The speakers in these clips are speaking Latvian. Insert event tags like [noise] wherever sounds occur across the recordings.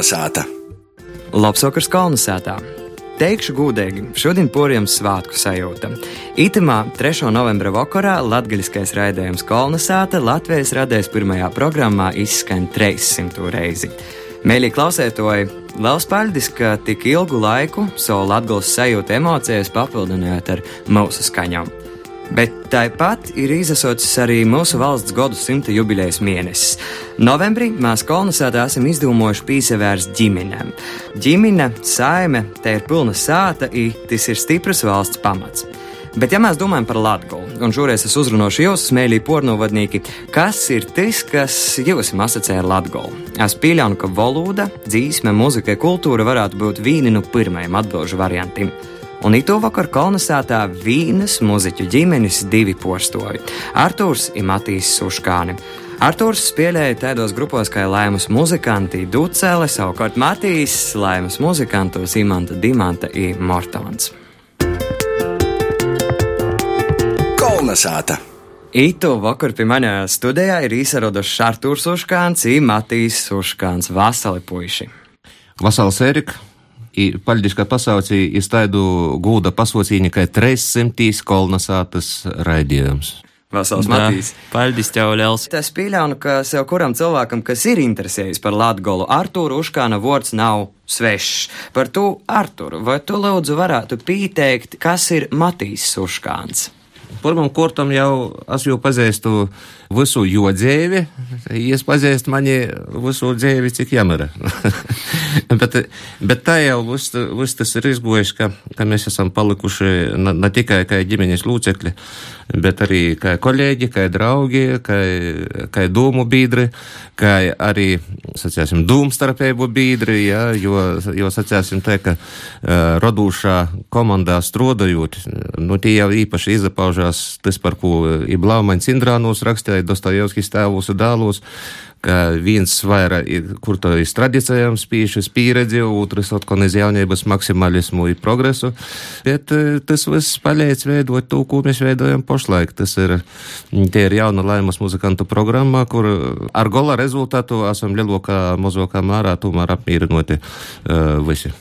Kalnasāta! Labsvakars Kalnasātā! Teikšu gudīgi, šodien poriem svētku sajūta. Itamā 3. novembra vakarā latgaļiskais raidījums Kolnesāta Latvijas radēs pirmajā programmā izskan 300 reizi. Mēļī klausētoji, liels paldies, ka tik ilgu laiku savu latgals sajūtu emocijas papildinājāt ar mūsu skaņām. Bet tāpat ir izasocis arī mūsu valsts gadu simta jubilejas mēnesis. Novembrī mēs kolonizētā esam izdomājuši piesevērst ģimenēm. Ģimene, saime, te ir pilna sāta, i tas ir stiprs valsts pamats. Bet, ja mēs domājam par Latviju, un šoreiz es uzrunāšu jūs, smēlī pornovadnieki, kas ir tas, kas jūs asociē ar Latviju? Es pieļauju, ka valoda, dzīsme, mūzika, kultūra varētu būt vieni no pirmajiem atbildžu variantiem. Un itu vakar kolonizētā Vīnas muziķu ģimenes divi postoji - Artūrs un Matīs Suškāni. Artūrs spēlēja tādos grupos kā Laimas muzikanti Ducele, savukārt Matīs Laimas muzikantos Imanta Dimanta un Mortons. Kolnasāta! Itu vakar pie manā studijā ir izsaraduši Artūrs Suškāns un Matīs Suškāns Vasali puiši. Vasals Erika! I paļģiskā pasaucī iztaidu gūda pasaucīņa, ka 300 kolonizētas raidījums. Vasals Matīs. Paldies, tev liels. Es pieļauju, ka sev kuram cilvēkam, kas ir interesējis par Latgolu, Artūru Uškāna vārds nav svešs. Par to Arturu, vai tu lūdzu varētu pieteikt, kas ir Matīs Uškāns? Pirmam kārtam jau es jau pazīstu visu jo dzīvi, es pazīstu mani visu dzīvi, cik jāmara. [laughs] bet, bet tā jau viss, viss tas ir izgojis, ka, ka mēs esam palikuši ne, ne tikai kā ģimenes lūcekļi, bet arī kā kolēģi, kā draugi, kā, kā dūmu biedri, kā arī, sacēsim, dūmstarpēbu biedri, ja, jo, jo, sacēsim, tā, ka uh, rodūšā komandā strodojot, nu, tie jau īpaši izapaužās tas, par ko Iblaumaņs Indrānos rakstīja, Dostojevskis tēvos un dēlos, ka viens vairāk ir, kur to ir tradicijām spīšas pieredzi, otrs atkal iz jaunības maksimalismu un progresu, bet tas viss palīdz veidot to, ko mēs veidojam pašlaik. Tas ir, tie ir jauna laimas muzikantu programma, kur ar gola rezultātu esam lielākā, mazākā mērā tomēr apmīrinoti uh, visi.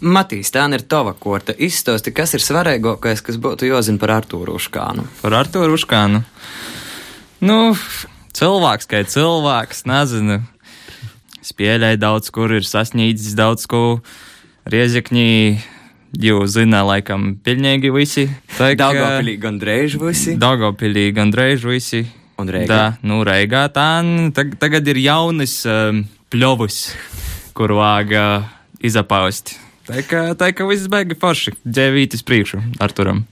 Matīs, tā ir tava korta. Izstāsti, kas ir svarīgākais, kas būtu jāzina par Artūru Uškānu. Par Artūru Uškānu. Nu, cilvēks kā cilvēks, nezinu. Spēlēja daudz, kur ir sasniedzis daudz ko. Riezikņī jau zina, laikam, pilnīgi visi. Tā ir Daugopilī gandrīz visi. Daugopilī gandrīz visi. Un Reigā. Tā, nu, Reigā tā, tag, tagad ir jaunas um, pļovus, kur vāga izapaust. Tā kā, tā kā viss beigas forši. Dēvītis priekšu Arturam.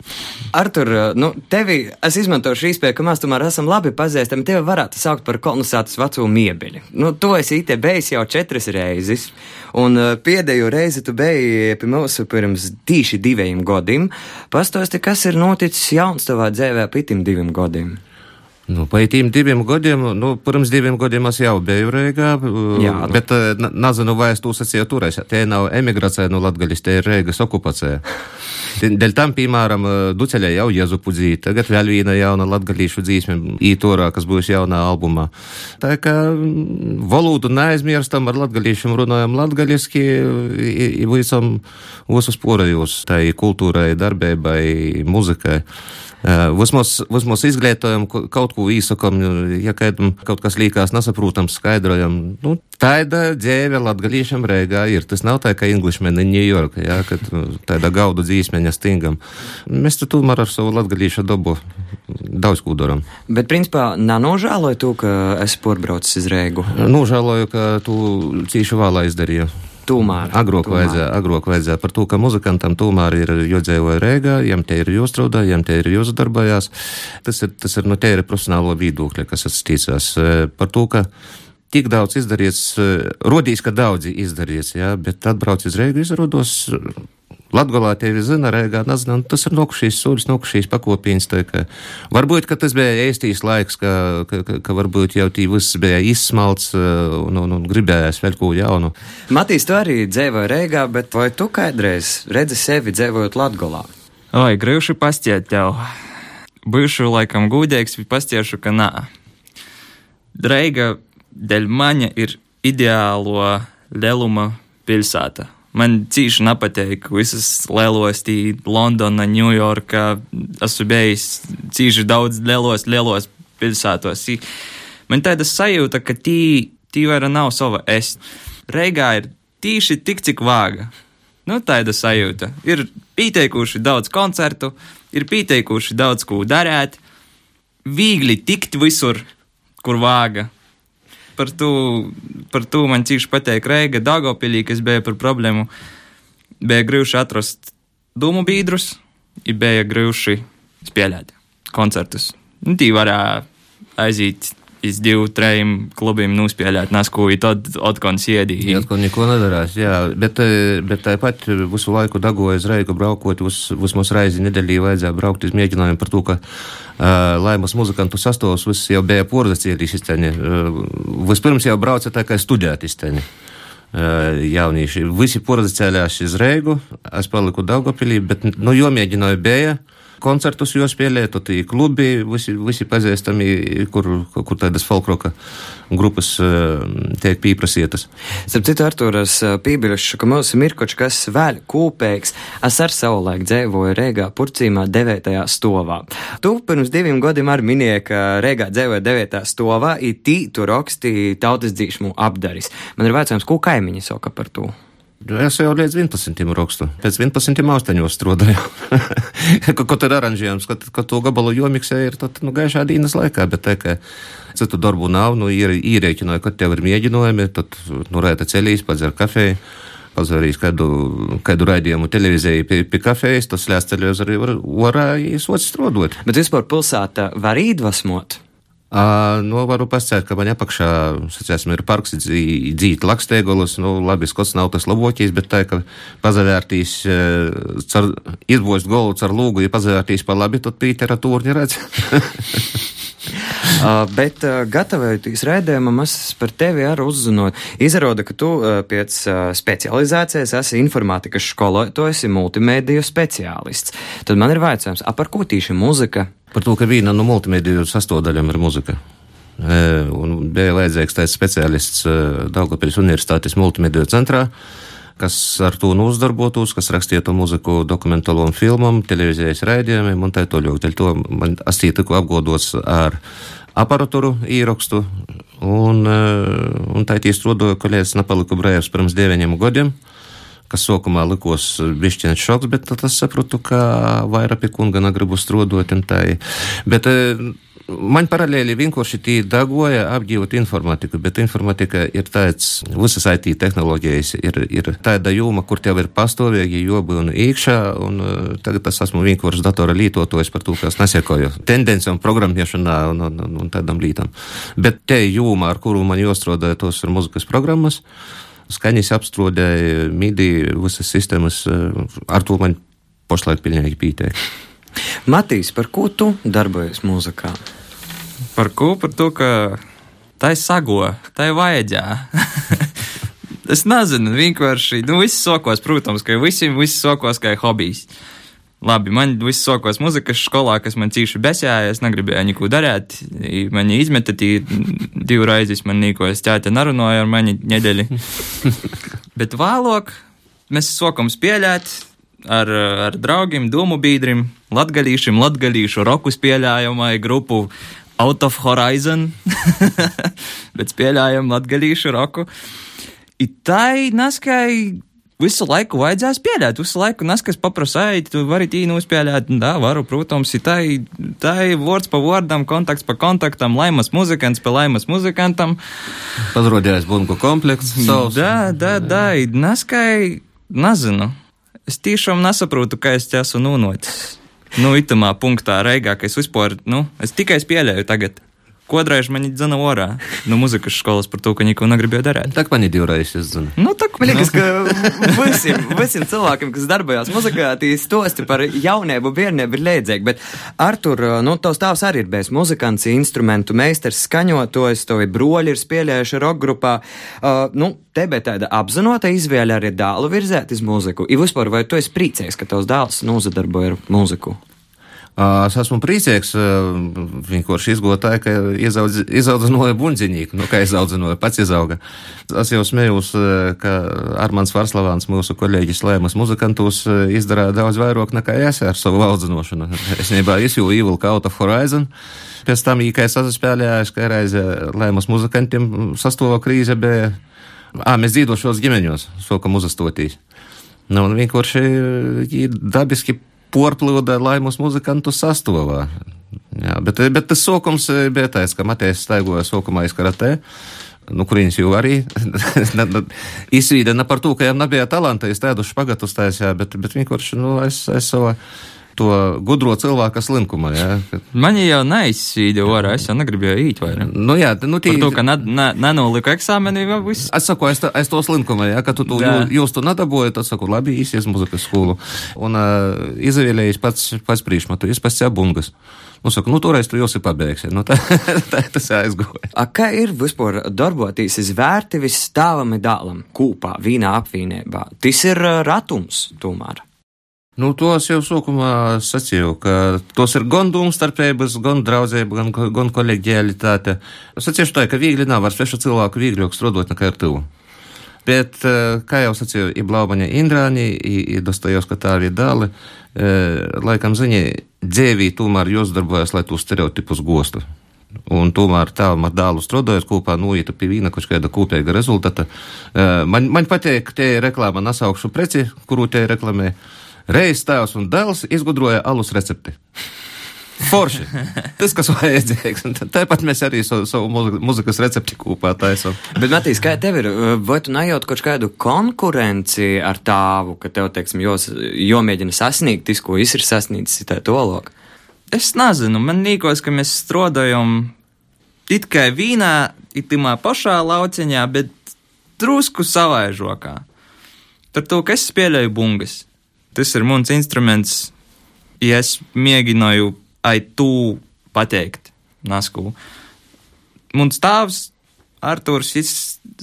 Artur, nu, tevi, es izmantošu īspēju, ka mēs tomēr esam labi pazīstami. Tevi varētu saukt par kolonizētas veco miebiļu. Nu, tu esi te bijis jau četras reizes, un pēdējo reizi tu biji pie mums pirms tīši diviem gadiem. Pastāsti, kas ir noticis jauns tavā dzīvē pitim diviem gadiem? Nu, Pēc diviem gadiem, nu, pirms diviem gadiem es jau biju Rīgā, Jā, nu. bet nezinu, vai es to sacīju turēs. Tie nav emigrācija no Latgaļas, tie ir Rīgas okupācija. [laughs] Dēļ tam, piemēram, Duceļā jau Jezupu dzīvi, tagad vēl viena jauna latgalīšu dzīsme ītorā, kas būs jaunā albumā. Tā kā valodu neaizmirstam, ar latgalīšiem runājam latgaliski, visam visus porajos, tai kultūrai, darbībai, muzikai. Vismaz, vismaz izglītojam, kaut ko īsakam, ja kādam kaut kas līkās nesaprotams, skaidrojam. Nu, tāda dzīve latgalīšam Rīgā ir. Tas nav tā, ka Englishmeni Ņujorka, ja, kad tāda gaudu dzīsmeņa stingam. Mēs tu tomēr ar savu latgalīšu dabu daudz ko darām. Bet, principā, nenožēloju to, ka esi porbraucis uz Rīgu. Nožēloju, ka tu cīši vēlā izdarīji. Tomēr. Agrāk vajadzēja, agrāk vajadzēja par to, ka muzikantam tomēr ir jodzīvoja Rīgā, jiem te ir jāstrādā, jiem te ir jāsadarbojās. Tas ir, tas ir no tīra profesionālo viedokļa, kas attīstās. Par to, ka tik daudz izdarīts, rodīs, ka daudzi izdarīts, jā, bet atbrauc uz Rīgu, izrodos Tevi zina, Rēgā nezina, un tas ir nokušīs soļus, nokušīs pakopīns. Ka varbūt, ka tas bija īstīs laiks, ka, ka, ka, ka varbūt jau tī viss bija izsmalts un, un, un gribējās vēl ko jaunu. Matīs, tu arī dzīvoji Rēgā, bet vai tu kādreiz redzi sevi dzīvojot Latgolā? Oi, gribšu pastiet tev. Būšu laikam gudīgs, bet pastiešu, ka nā. Reiga dēļ maņa ir ideālo lieluma pilsēta. Man cīši nepatīk visas lielos, tī Londona, Ņujorka. Esmu bijis cīši daudz lielos, lielos pilsētos. Man tāda sajūta, ka tī, tī vairs nav sava es. Reigā ir tīši tik, cik vāga. Nu, tāda sajūta. Ir pieteikuši daudz koncertu, ir pieteikuši daudz ko darīt, viegli tikt visur, kur vāga par to, par to man cīši pateikt Reiga Dagopilī, kas bija par problēmu. Bija grūti atrast dūmu biedrus, bija grūti spēlēt koncertus. Nu, tī varēja aiziet iz divu, trim klubiem nospēlēt nasku, tad atkal iedīja. Jā, atkal neko nedarās, jā, bet, eh, bet tāpat visu laiku dagoja uz Reigu braukot, vismaz reizi nedēļī vajadzēja braukt uz mēģinājumu par to, ka uh, laimas muzikantu sastāvs viss jau bija porzacīlīs izteņi. Uh, vispirms jau brauca tā kā studēt izteņi. Uh, jaunieši. Visi porzacēlās uz Reigu, es paliku Daugopilī, bet, nu, jo mēģināju bija. Koncertus jau spēlēt, tad klubi visi, visi pazīstami, kur, kur tādas folkroka grupas eh, tiek pieprasītas. Starp citu, Arturas eh, Pībiļš, ka mums ir mirkoč, kas vēl kūpēks, es ar savulaik dzēvoju Rēgā purcīmā devētajā stovā. Tu pirms diviem gadiem arī minēji, ka Rēgā dzēvoja devētajā stovā, ir tī tu raksti tautas dzīšmu apdaris. Man ir vecājums, ko kaimiņi saka par to? Es jau līdz 11. rakstu. Pēc 11. austeņos strādāju. [laughs] Ko tad aranžējums, kad, kad to gabalu jomiksē ir tad, nu, gaišā dienas laikā, bet tā, ka citu darbu nav, nu, ir īrēķināju, kad tev ir mēģinājumi, tad, nu, rēta ceļīs, padzer kafēju. Pazarīs kādu, kādu raidījumu televīzijai pie, pie kafējas, tas lēs televizori var, var īsot strādāt. Bet vispār pilsēta var iedvesmot? Uh, nu, varu pasakāt, ka man apakšā sacēsim, ir parks dzīt lakstēgolas. Nu, labi, skots nav tas labākais, bet tā, ka pazavērtīs, car, izbost golu ar lūgu, ja pazavērtīs pa labi, tad literatūra neredz. uh, [laughs] bet, uh, gatavojoties raidījumam, es par tevi arī uzzinot. Izrāda, ka tu uh, pēc specializācijas esi informātikas skolotājs, multimēdiju speciālists. Tad man ir vaicājums, ap ko tīši muzika? Par to, ka viena no multimēdiju sastāvdaļām ir muzika. E, un bija vajadzīgs tāds speciālists e, Daugopils Universitātes multimēdiju centrā, kas ar to uzdarbotos, kas rakstītu muziku dokumentālam filmam, televīzijas raidījumiem un tā tālāk. Dēļ to man astī tikko apgodots ar aparatūru īrakstu, un, e, un tā tīs rodoja, ka lietas nepaliku brēvs pirms deviņiem gadiem kas sākumā likos bišķiņš šoks, bet tad es sapratu, ka vairāk pie kunga negribu strādāt. Bet man paralēli vienkārši tī dagoja apgūt informatiku, bet informatika ir tāds, visas IT tehnoloģijas ir, ir tāda joma, kur tev ir pastāvīgi jobūna iekšā, un tagad es esmu vienkārši datora lietotājs par to, kas nesekoju tendencijām programmēšanā un, un, un, un tādam lītam. Bet te joma, ar kuru man jāstrādā, tos ir muzikas programmas skaņas apstrādēja, midi, visas sistēmas. Ar to man pašlaik pilnīgi pītēja. Matīs, par ko tu darbojies mūzikā? Par ko? Par to, ka tā ir sago, tā ir vajadzā. [laughs] es nezinu, vienkārši, nu, viss sokos, protams, ka visiem viss sokos kā hobijs. Labi, man viss sākās muzikas skolā, kas man cīši besjāja. Es negribēju neko darīt. Mani izmeta divu raizes, man nīko es ķēta narunāju ar mani nedēļu. [laughs] Bet vēlāk mēs sākam spēlēt ar, ar draugiem, domu biedriem, latgalīšiem, latgalīšu roku spēlējumai grupu Out of Horizon, [laughs] bet spēlējam latgalīšu roku. I naskai visu laiku vajadzēs pieļaut. Visu laiku neskas paprasa, ej, tu vari tī nospēlēt. Jā, varu, protams, ir tā ir vārds pa vārdam, kontakts pa kontaktam, laimas muzikants pa laimas muzikantam. Pazrodījās bunku komplekts. Savs. Jā, jā, jā, neskai, nezinu. Es tiešām nesaprotu, kā es te esmu nonācis. Nu, itamā punktā reigā, ka es vispār, nu, es tikai spēlēju tagad. Kodreiz man dzina orā no muzikas skolas par to, ka neko negribēju darīt. Tā man ir divreiz izzina. Nu, tā, man liekas, ka visiem, visiem cilvēkiem, kas darbojās muzikā, tīs stosti par jaunību, bērnību ir liedzīgi, bet Artur, nu, tavs tēvs arī ir bijis muzikants, instrumentu meistars, skaņotājs, to ir broļi ir spēlējuši rock grupā. Uh, nu, tebe tāda apzinota izvēle arī dēlu virzēt uz mūziku. I vispār, vai tu esi priecīgs, ka tavs dēls nozadarboja ar mūziku? Es esmu priecīgs, vienkārši izgotāju, ka izaudz, izaudzināja buļģiņīku, nu, kā izaudzināja, pats izauga. Es jau smējos, ka Armāns Varslavāns, mūsu kolēģis Lēmas muzikantus, izdarīja daudz vairāk nekā es ar savu audzināšanu. Es nebā izjūju Evil Out of Horizon. Pēc tam, kā es saspēlēju, ka reize Lēmas muzikantiem sastāva krīze bija, ā, mēs dzīvošos ģimeņos, sokam uzastotīs. Nu, un vienkārši dabiski porplūda laimus muzikantu sastāvā. Jā, bet, bet tas sokums bija tāds, ka Matejs staigoja sokumā iz karatē. Nu, kurīņš jau arī [laughs] izsvīda ne par to, ka viņam nebija talanta, es tādu špagatu uztaisīju, bet, bet vienkārši, nu, es, es savu to gudro cilvēku slimkumu. Ja? Man jau neizsīda orā, es jau negribēju īt vairāk. Nu, jā, nu, tī... Par to, ka nenoliku eksāmeni, jau viss. Es saku, es, es to slimkumu, ja, ka tu to jā. jūs to nedabūji, tad saku, labi, īsies muzikas skolu. Un uh, izvēlējis pats, pats priekšmetu, es pats bungas. Nu, saka, nu, toreiz tu jau esi pabeigts. Nu, [laughs] tā, tā tas aizgoja. A, kā ir vispār darboties izvērti visstāvami dālam, kūpā, vīnā apvīnībā? Tas ir ratums, tomēr. Nu, tos jau sākumā sacīju, ka tos ir gan domstarpības, gan draudzība, gan, gan kolēģialitāte. Sacīšu tā, ka viegli nav ar svešu cilvēku vieglāk strādāt nekā ar tuvu. Bet, eh, kā jau sacīju, ir Blaumaņa Indrāņi, ir Dostojevska tā arī dāli, eh, laikam ziņā, dzēvī tomēr jūs darbojas, lai tos stereotipus gostu. Un tomēr tāvam ar dēlu strādājot kopā, noiet pie vīna kaut kāda kopīga rezultāta. Eh, man, man patīk, ka te ir reklāma, nesaukšu preci, kuru te reklamē. Reizes tēvs un dēls izgudroja alus recepti. Forši. Tas, kas vajadzīgs. Tāpat mēs arī savu, savu muzikas recepti kopā taisām. Bet, Matīs, kā tev ir? Vai tu nejūt kaut kādu konkurenci ar tāvu, ka tev, teiksim, jos, jomēģina sasniegt, tas, ko es ir sasniedzis, tā tolok? Es nezinu, man liekas, ka mēs strādājam tikai vīnā, itimā pašā lauciņā, bet drusku savaižokā. Par to, ka es spēlēju bungas tas ir mans instruments, ja es mēģināju ai tu pateikt Nasku. Mans tēvs Artūrs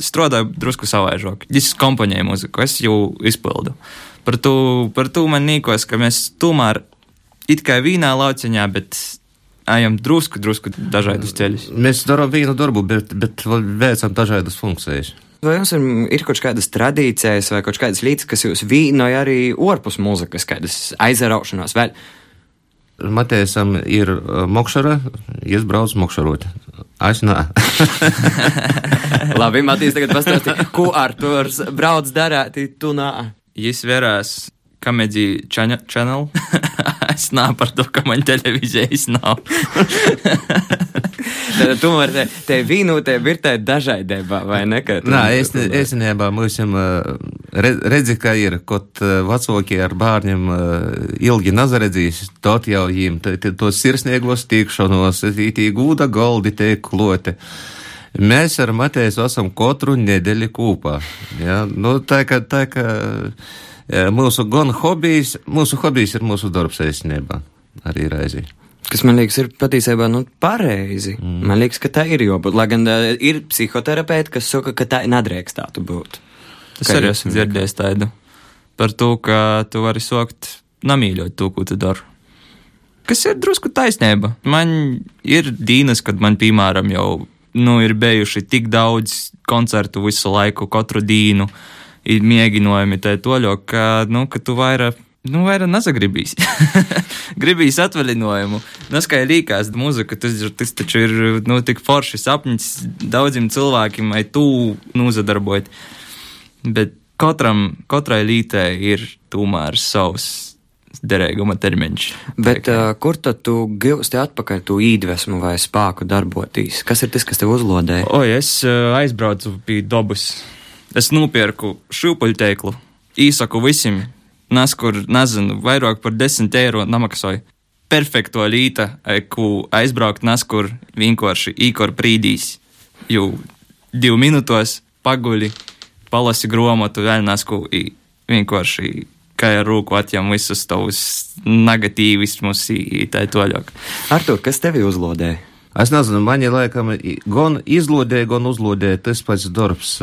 strādāja drusku savaižāk. Viņš komponēja muziku, es jau izpildu. Par to, par to man nīkos, ka mēs tomēr it kā vīnā lauciņā, bet ejam drusku, drusku dažādus ceļus. Mēs darām vienu darbu, bet, bet veicam dažādas funkcijas. Vai jums ir, ir kaut kādas tradīcijas vai kaut kādas lietas, kas jūs vīnoja arī ārpus mūzikas, kādas aizraušanās vēl? Matēsam ir uh, mokšara, iesbrauc mokšarot. Es [laughs] nē. Labi, Matīs, tagad pastāsti, ko Arturs brauc darāt, tu nā. Jis verās Comedy Channel. [laughs] es nā par to, ka man televīzijas [laughs] nav. Tad tomēr te, te vīnūtē ir tā dažādība, vai ne? Nā, es, esinībā mums redzi, ka ir, kaut vecāki ar bērniem ilgi nazaredzīs, tot jau jīm, tos sirsniegos tīkšanos, tī gūda goldi tiek kloti. Mēs ar Matēju esam katru nedēļu kopā. Ja? Nu, tā kā, tā kā mūsu gan hobijs, mūsu hobijs ir mūsu darbs īstenībā arī reizī. Kas man liekas, ir patiesībā nu, pareizi. Mm. Man liekas, ka tā ir jābūt. Lai gan uh, ir psihoterapeiti, kas saka, ka tā nedrīkstētu būt. Es arī esmu dzirdējis tādu par to, ka tu vari sokt namīļot to, ko tu dari. Kas ir drusku taisnība. Man ir dīnas, kad man, piemēram, jau nu, ir bijuši tik daudz koncertu visu laiku, katru dienu, ir mēģinājumi tā toļo, ka, nu, ka tu vairāk Nu, vairāk nesagribīs. [laughs] Gribīs atvaļinājumu. Tas, kā ir rīkās mūzika, tas, tas taču ir nu, tik forši sapnis daudziem cilvēkiem, lai tu nozadarbojot. Bet katram, katrai lītē ir tomēr savs derīguma termiņš. Bet uh, kur tad tu gūsti atpakaļ to iedvesmu vai spēku darboties? Kas ir tas, kas tev uzlodē? O, es uh, aizbraucu pie dabas. Es nopirku šūpuļteiklu. Īsaku visiem Nas, kur, nezinu, vairāk par 10 eiro namaksāju. Perfekto līta, ko aizbraukt nas, kur vienkārši īkor brīdīs. Jau divu minūtos paguļi, palasi grāmatu, vēl nas, ko vienkārši kā ar rūku atjām visus tavus negatīvismus, tā toļāk. Artur, kas tevi uzlodē? Es nezinu, mani laikam gan izlodēja, gan uzlodēja tas pats darbs,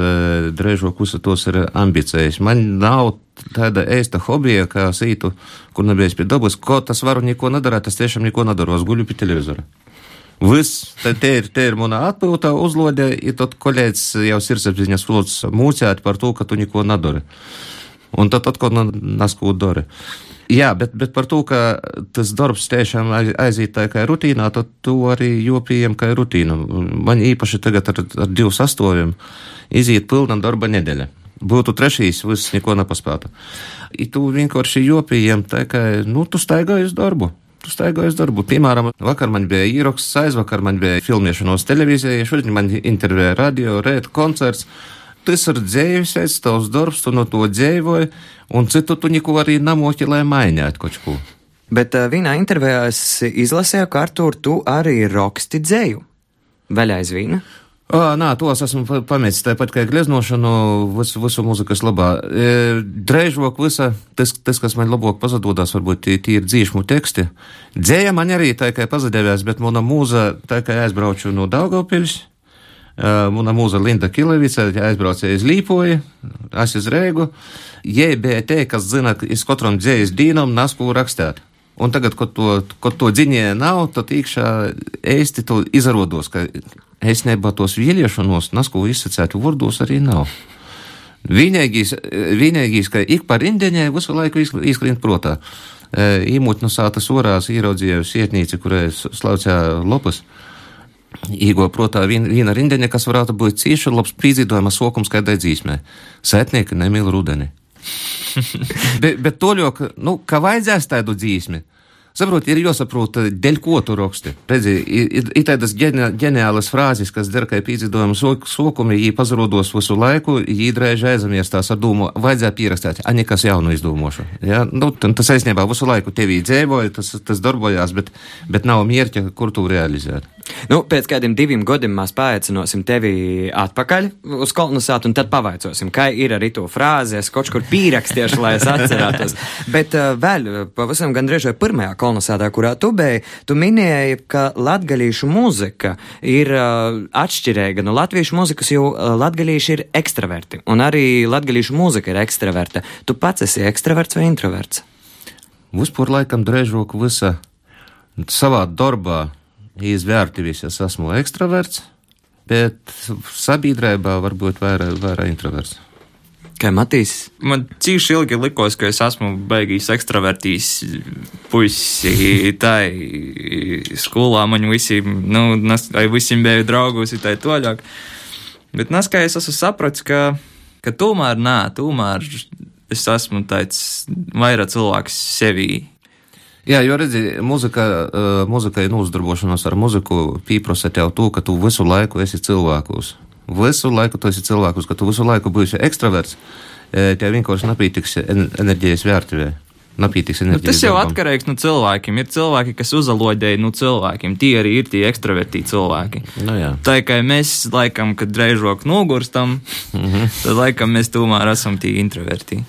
drežo kusa tos ir ambicijas. Man nav tāda ēsta hobija, kā sītu, kur nebijis pie dabas, ko tas varu neko nedarāt, tas tiešām neko nedaru, es guļu pie televizora. Viss, te ir, te ir mana atpūta uzlodē, ir tad kolēģis jau sirdsapziņas flots mūcēt par to, ka tu neko nedari. Un tad atkal naskūt dara. Jā, bet, bet par to, ka tas darbs tiešām aiziet tā kā rutīnā, tad to arī jopījam kā rutīnu. Man īpaši tagad ar, ar divu sastāviem iziet pilna darba nedēļa. Būtu trešīs, viss neko nepaspētu. I tu vienkārši jopījam tā kā, nu, tu staigāji uz darbu. Tu staigāji uz darbu. Piemēram, vakar man bija īraksts, aizvakar man bija filmēšanos televīzijā, šodien man intervēja radio, rēt, koncerts tas ir dzīves, tavs darbs, tu no to dzīvoji, un citu tu neko arī namoki, lai mainītu kaut ko. Bet uh, vienā intervijā es izlasīju, ka Artur, tu arī raksti dzēju. Vēl aizvīna? O, nā, tos esmu pametis tāpat kā gleznošanu visu, visu muzikas labā. E, Dreižvok visa, tas, tas, kas man labāk pazadodas, varbūt tie, tie ir dzīšmu teksti. Dzēja man arī tā kā pazadēvās, bet mana mūza tā kā aizbrauču no Daugavpils Mana mūza Linda Kilevica aizbraucēja uz Līpoju, es uz Rēgu. Jai bija te, kas zina, es katram dzējas dīnam nasku rakstēt. Un tagad, kad to, kad to dziņē nav, tad iekšā ēsti to izrodos, ka es nebā tos vieliešanos, nasku izsacētu vārdos arī nav. Vienīgais, vienīgais, ka ik par rindiņai visu laiku izkrīt protā. Īmūt no sātas orās ieraudzīju sietnīci, kurai slaucē lopas. Īgo, protā, viena, rindeņa, kas varētu būt cieši labs pīzīdojuma sokums kādai dzīsmē. Sētnieki nemīl rudeni. [laughs] bet, bet to ļoti, nu, kā vajadzēs tādu dzīsmi. Saprot, ir jāsaprot, dēļ ko tu raksti. Redzi, ir, ir tādas ģeniālas frāzes, kas der kā pīdzīdojumu sokumi, jī pazarodos visu laiku, jī drēž aizamiestās ar domu, vajadzēja pierakstīt, a nekas jaunu izdomošu. Ja? Nu, tas aizņēmā visu laiku tevī dzēvoja, tas, tas darbojās, bet, bet nav mierķa, kur tu realizēt. Nu, pēc kādiem diviem gadiem mēs paaicināsim tevi atpakaļ uz kolonizāciju, un tad pavaicosim, kā ir arī to frāzi, es kaut kur pierakstīšu, lai es atcerētos. Bet uh, vēl pavisam gandrīz vai pirmajā kolonizācijā, kurā tu biji, tu minēji, ka latgalīšu mūzika ir uh, atšķirīga no latviešu mūzikas, jo uh, latgalīši ir ekstraverti, un arī latgalīšu mūzika ir ekstraverta. Tu pats esi ekstraverts vai introverts? Vispār laikam drēžok visa savā darbā izvērtīvis, es esmu ekstraverts, bet sabiedrībā varbūt vairāk, vairāk introverts. Kā Matīs? Man cīši ilgi likos, ka es esmu beigījis ekstravertīs puisi. Tā skolā man visiem, nu, nas, visiem bija draugos, tā toļāk. Bet nas, kā es esmu sapratis, ka, ka tomēr nē, tomēr es esmu tāds vairāk cilvēks sevī Jā, jo redzi, muzika, uh, muzikai nozdarbošanos ar muziku pieprasa tev to, ka tu visu laiku esi cilvēkus. Visu laiku tu esi cilvēkus, ka tu visu laiku būsi ekstraverts, tev vienkārši nepītiks enerģijas vērtībā. Napītīgs nu, tas jau atkarīgs no cilvēkiem. Ir cilvēki, kas uzaloģēja no cilvēkiem. Tie arī ir tie ekstravertīti cilvēki. Nu, jā. tā kā mēs, laikam, kad reizāk nogurstam, mm -hmm. tad laikam mēs tomēr esam tie introverti.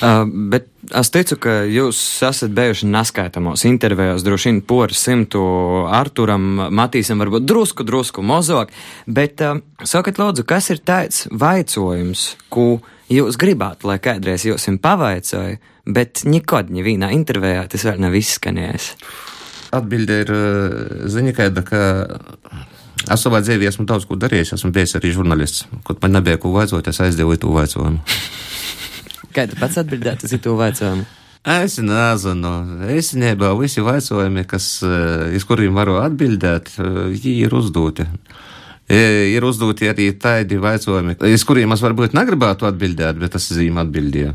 Uh, bet es teicu, ka jūs esat bijuši neskaitāmos intervijos, droši vien pori simtu Arturam, Matīsam, varbūt drusku, drusku mozog, bet uh, sakat, lūdzu, kas ir tāds vaicojums, ko jūs gribētu, lai kādreiz jums pavaicoja, bet nekad nevienā intervijā tas vēl nav izskanējis. Atbilde ir ziņa, kāda, ka es savā dzīvē esmu daudz ko darījis. Esmu bijis arī žurnālists. Kaut man nebija ko vaicot, es aizdevu to vaicojumu. Kā tu pats atbildētu uz to vaicojumu? Es nezinu. Īstenībā visi jautājumi, kas, uz kuriem varu atbildēt, ir uzdoti. Ir uzdoti arī tādi jautājumi, uz kuriem es varbūt negribētu atbildēt, bet es zīmēju atbildēju.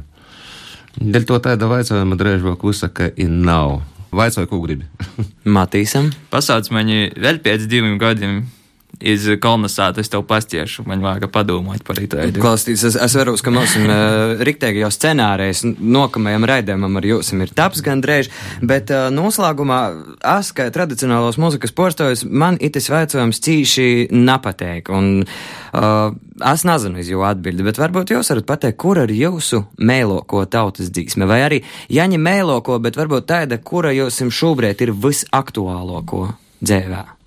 Dēļ to tāda jautājuma drēžāk uzsaka, ir nav. Vaicoju, ko gribi. [laughs] Matīsam. Pasauc mani vēl pēc diviem gadiem iz kolonizāciju, es tev pastiešu, man vajag padomāt par to. Klausīties, es, es varu, ka mums uh, riktīgi jau scenārijs nokamajam raidījumam ar jums ir taps gandrīz, bet uh, noslēgumā es, kā tradicionālos muzikas postojus, man itis veicojums cīši nepateik. Un, uh, es nezinu iz jūsu atbildi, bet varbūt jūs varat pateikt, kur ir jūsu mēloko tautas dzīsme, vai arī jaņa mēloko, bet varbūt tāda, kura jums šobrīd ir visaktuālāko dzēvē.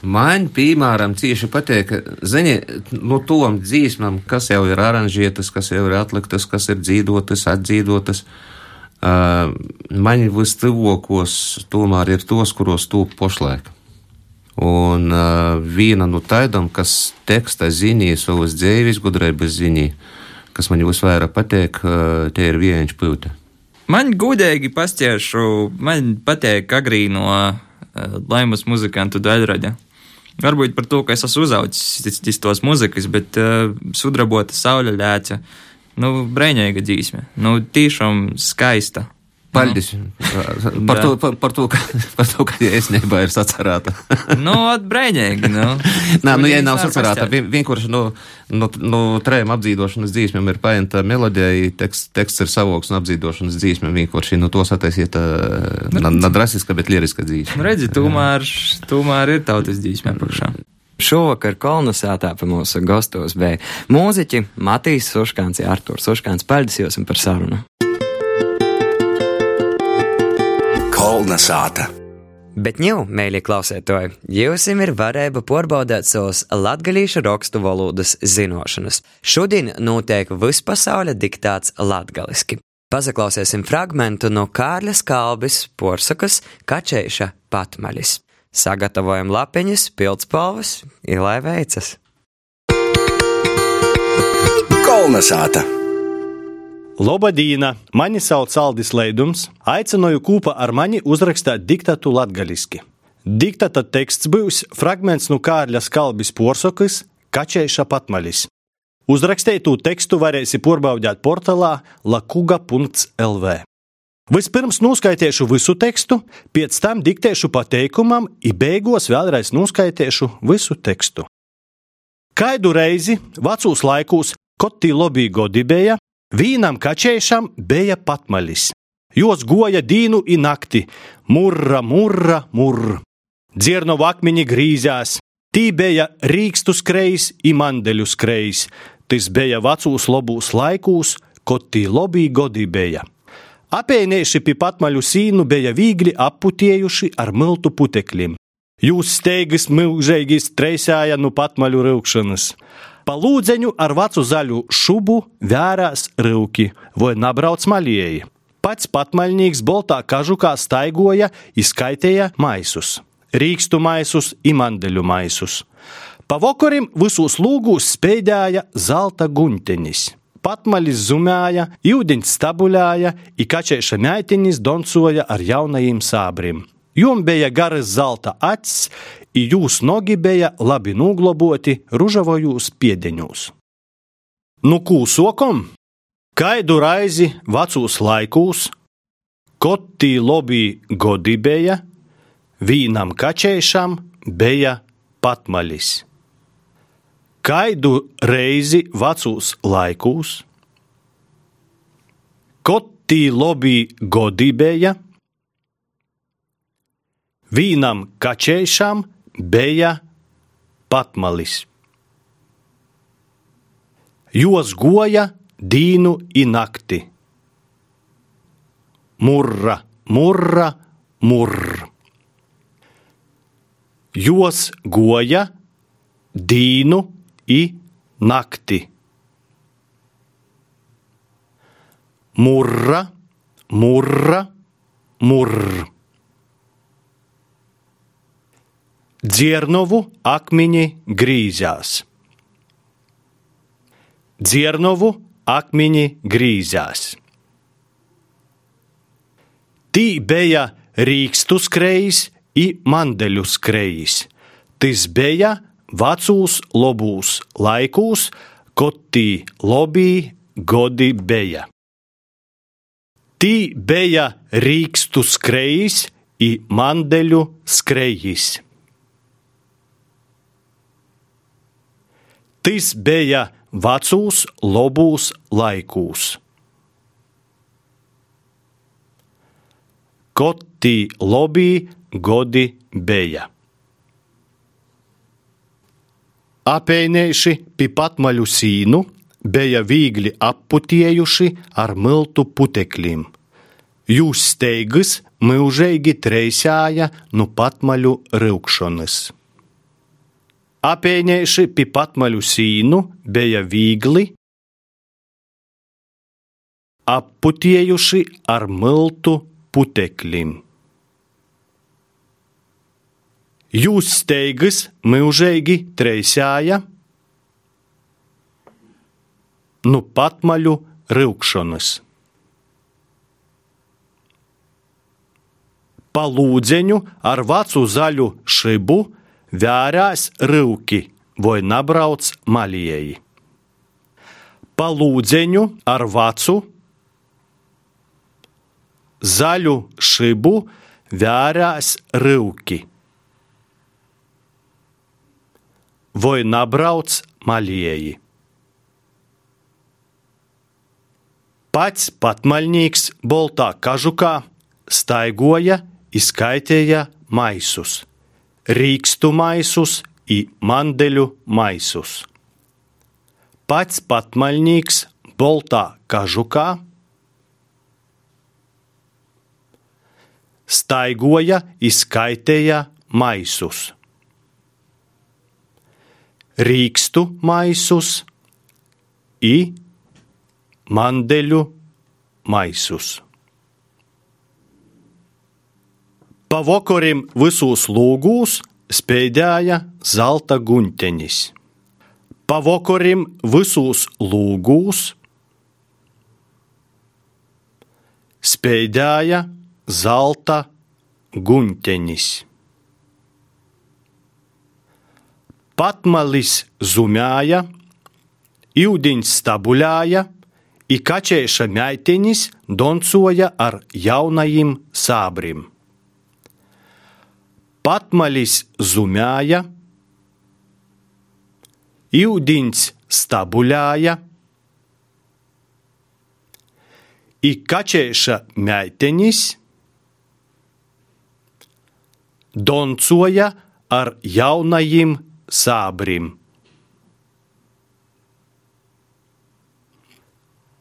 Man, piemēram, cieši patīk, zini, no tom dzīsmam, kas jau ir aranžietas, kas jau ir atliktas, kas ir dzīvotas, atdzīvotas. Uh, man vistuvākos tomēr ir tos, kuros tūp pošlaik. Un uh, viena no tādām, kas teksta zinīja savas dzīves gudrības zinīja, kas man visvairāk patīk, uh, tie ir viens pūte. Man gudīgi pastiešu, man patīk agrīno uh, laimas muzikantu daļraļa. Varbūt par to, ka es esmu uzaucis tos muzikas, bet uh, sudrabota sauļa lēca. Nu, brēņēga dzīsme. Nu, tiešām skaista. Paldies par, to, par, par, to, ka, [laughs] par to, ka nebija ir sacerēta. [laughs] nu, brēņēgi, nu. [laughs] Nā, nu, ja nav sacerēta, vienkārši no, no, no trējiem apdzīdošanas dzīsmēm ir paņemta melodija, teksts, teksts ir savoks un apdzīdošanas dzīsmēm vienkārši no tos attaisiet nadrasiska, bet lieriska dzīsme. Nu, redzi, tomēr, tomēr ir tautas dzīsmē pakšā. Šovakar kolonizētā pie mūsu gastos bija mūziķi Matīs Suškāns, Artūrs Suškāns. Paldies jums par sarunu! Kolnesāta. Bet ņū, mēļie klausētoji, jūs ir varēja pārbaudīt savus latgalīšu rakstu valodas zinošanas. Šodien notiek vispasaules diktāts latgaliski. Pazaklausīsim fragmentu no Kārļa Kalbis porsakas Kačēša patmaļis. Sagatavojam lapiņas, pildspalvas, ilai veicas. Kolnesāta! Lobadīna, mani sauc Aldis Leidums, aicināju kopā ar mani uzrakstīt diktatu latgaliski. Diktata teksts būs fragments no Kārļa Skalbis porsokas Kačēša patmalis. Uzrakstītu tekstu varēsi pārbaudīt portālā lakuga.lv. Vispirms noskaidrošu visu tekstu, pēc tam diktēšu pateikumam, i beigās vēlreiz noskaidrošu visu tekstu. Kaidu reizi vecos laikos Kotī lobby godibēja, Vīnam kačēšam bija patmalis. Jos goja dīnu i nakti, murra, murra, murra. Dzirno akmeņi grīzās, tī bija rīkstu skrejs i mandeļu skrejs. Tas bija vecūs lobūs laikūs, kad tī lobī godi bija. Apēnieši pie patmaļu sīnu bija viegli aputējuši ar miltu putekļiem. Jūs steigas mūžīgi streisāja no patmaļu rūkšanas. Pa lūdzeņu ar vecu zaļu šubu vērās rūki vai nabrauc maļieji. Pats patmaļnieks boltā kažukā staigoja, izskaitēja maisus. Rīkstu maisus, imandeļu maisus. Pa vokarim visos lūgūs spēdēja zelta guņtenis. Patmaļis zumēja, ūdeņš stabuļāja, i kačēša meitinis doncoja ar jaunajiem sābrim. Jum bija garas zelta acis, jūs nogi bija labi nugloboti ružavojūs piedeņūs. Nu, kūsokom, kaidu raizi vecūs laikūs, kotī lobī godibēja, vīnam kačēšam bija patmaļis. Kaidu reizi vecūs laikūs, kotī lobī godibēja, vīnam kačēšam bija patmalis. Jos goja dīnu i nakti. Murra, murra, murra. Jos goja dīnu i nakti. Murra, murra, murra. Dziernovu akmeņi grīzās. Dziernovu akmeņi grīzās. Tī bija rīkstu skrejs i mandeļu skrejs. Tas bija vecūs lobūs laikūs, kad tī lobī godi bija. Tī bija rīkstu skrejs i mandeļu skrejs. Tas bija vecūs lobūs laikūs. Kotī lobī godi bija. Apēnējuši pie patmaļu sīnu bija viegli apputējuši ar miltu putekļiem. Jūs steigas mūžīgi treisāja no patmaļu rūkšanas. Apēņējuši pi patmaļu sīnu, bija viegli, apputiejuši ar miltu puteklim. Jūs steigas mūžīgi treisāja, nu patmaļu rūkšanas. Palūdzeņu ar vecu zaļu šibu vērās rūki vai nabrauc maļieji. Palūdzeņu ar vecu zaļu šibu vērās rūki. Vai nabrauc maļieji. Pats patmaļnieks boltā kažukā staigoja, izskaitēja maisus, rīkstu maisus, i mandeļu maisus. Pats patmaļnieks boltā kažukā staigoja, izskaitēja maisus, rīkstu maisus, i mandeļu maisus. Pavokorim visos lūgūs spēdēja zelta guņtenis. Pavokorim visos lūgūs spēdēja zelta guņtenis. Patmalis zumēja, ūdens stabuļāja, i kačēša meitenis doncoja ar jaunajiem sābrim. Patmalis zumēja, ūdens stabuļāja, i kačēša meitenis doncoja ar jaunajiem sābrim.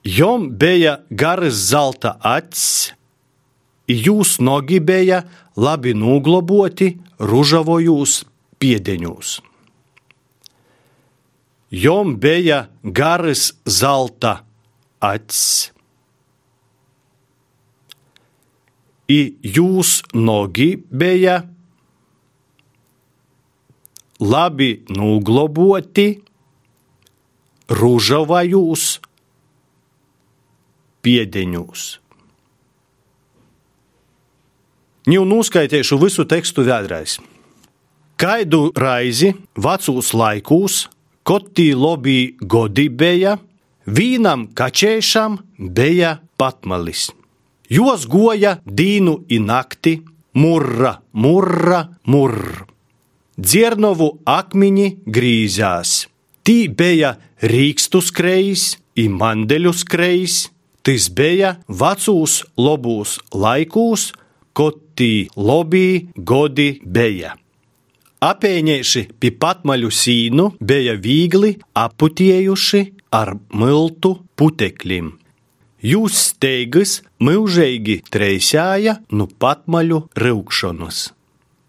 Jom bija garas zelta acis, jūs nogi bija labi noglaboti ružavojos piedeņos. Jom bija garas zelta acis, i jūs nogi bija labi noglaboti ružavojos piedeņos. Jau noskaidrošu visu tekstu vēlreiz. Kaidu raizi vecos laikos, kad tī lobby godi bija, vīnam kačēšam bija patmalis. Jos goja dīnu i nakti, murra, murra, murra. Dziernovu akmeņi grīzās. Tī bija rīkstu skrejs, i mandeļu skrejs, Tas bija vecūs lobūs laikūs, kad tī lobī godi bija. Apēņieši pie patmaļu sīnu bija viegli aputiejuši ar miltu putekļiem. Jūs steigas mūžīgi treisāja nu patmaļu rūkšanas.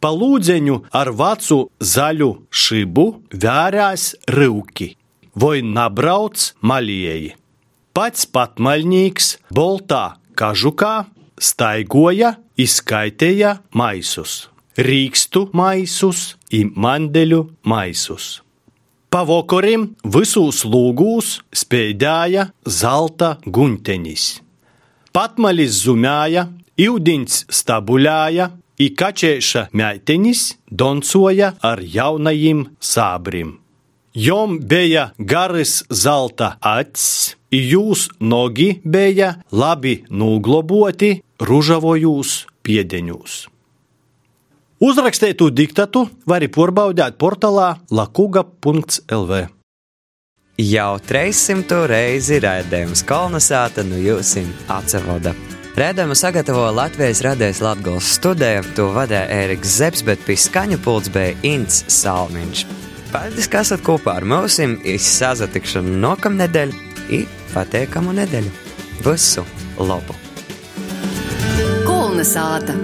Palūdzeņu ar vecu zaļu šibu vērās rūki, vai nabrauc maļieji. Pats patmaļnieks boltā kažukā staigoja, izskaitēja maisus, rīkstu maisus, mandeļu maisus. Pavokorim visos lūgūs spēdēja zelta guņtenis. Patmalis zumēja, ūdens stabuļāja, i kačēša meitenis doncoja ar jaunajiem sābrim. Jom bija garas zelta acis, jūs nogi bija labi noglaboti ružavojos piedeņos. Uzrakstētu diktatu var pārbaudīt portālā lakuga.lv. Jau 300 reizi raidījums kolonizēta no jūsim atcevoda. Rēdējumu sagatavoja Latvijas radijas Latgals studija, to vadīja Ēriks Zepsi, bet pie skaņu pults bija Ints Salmiņš. Paldies, ka esat kopā ar mums, izsazatikšanu nākamnedēļ, ir pateikamu nedēļu. Visu labu! Kolnesāta!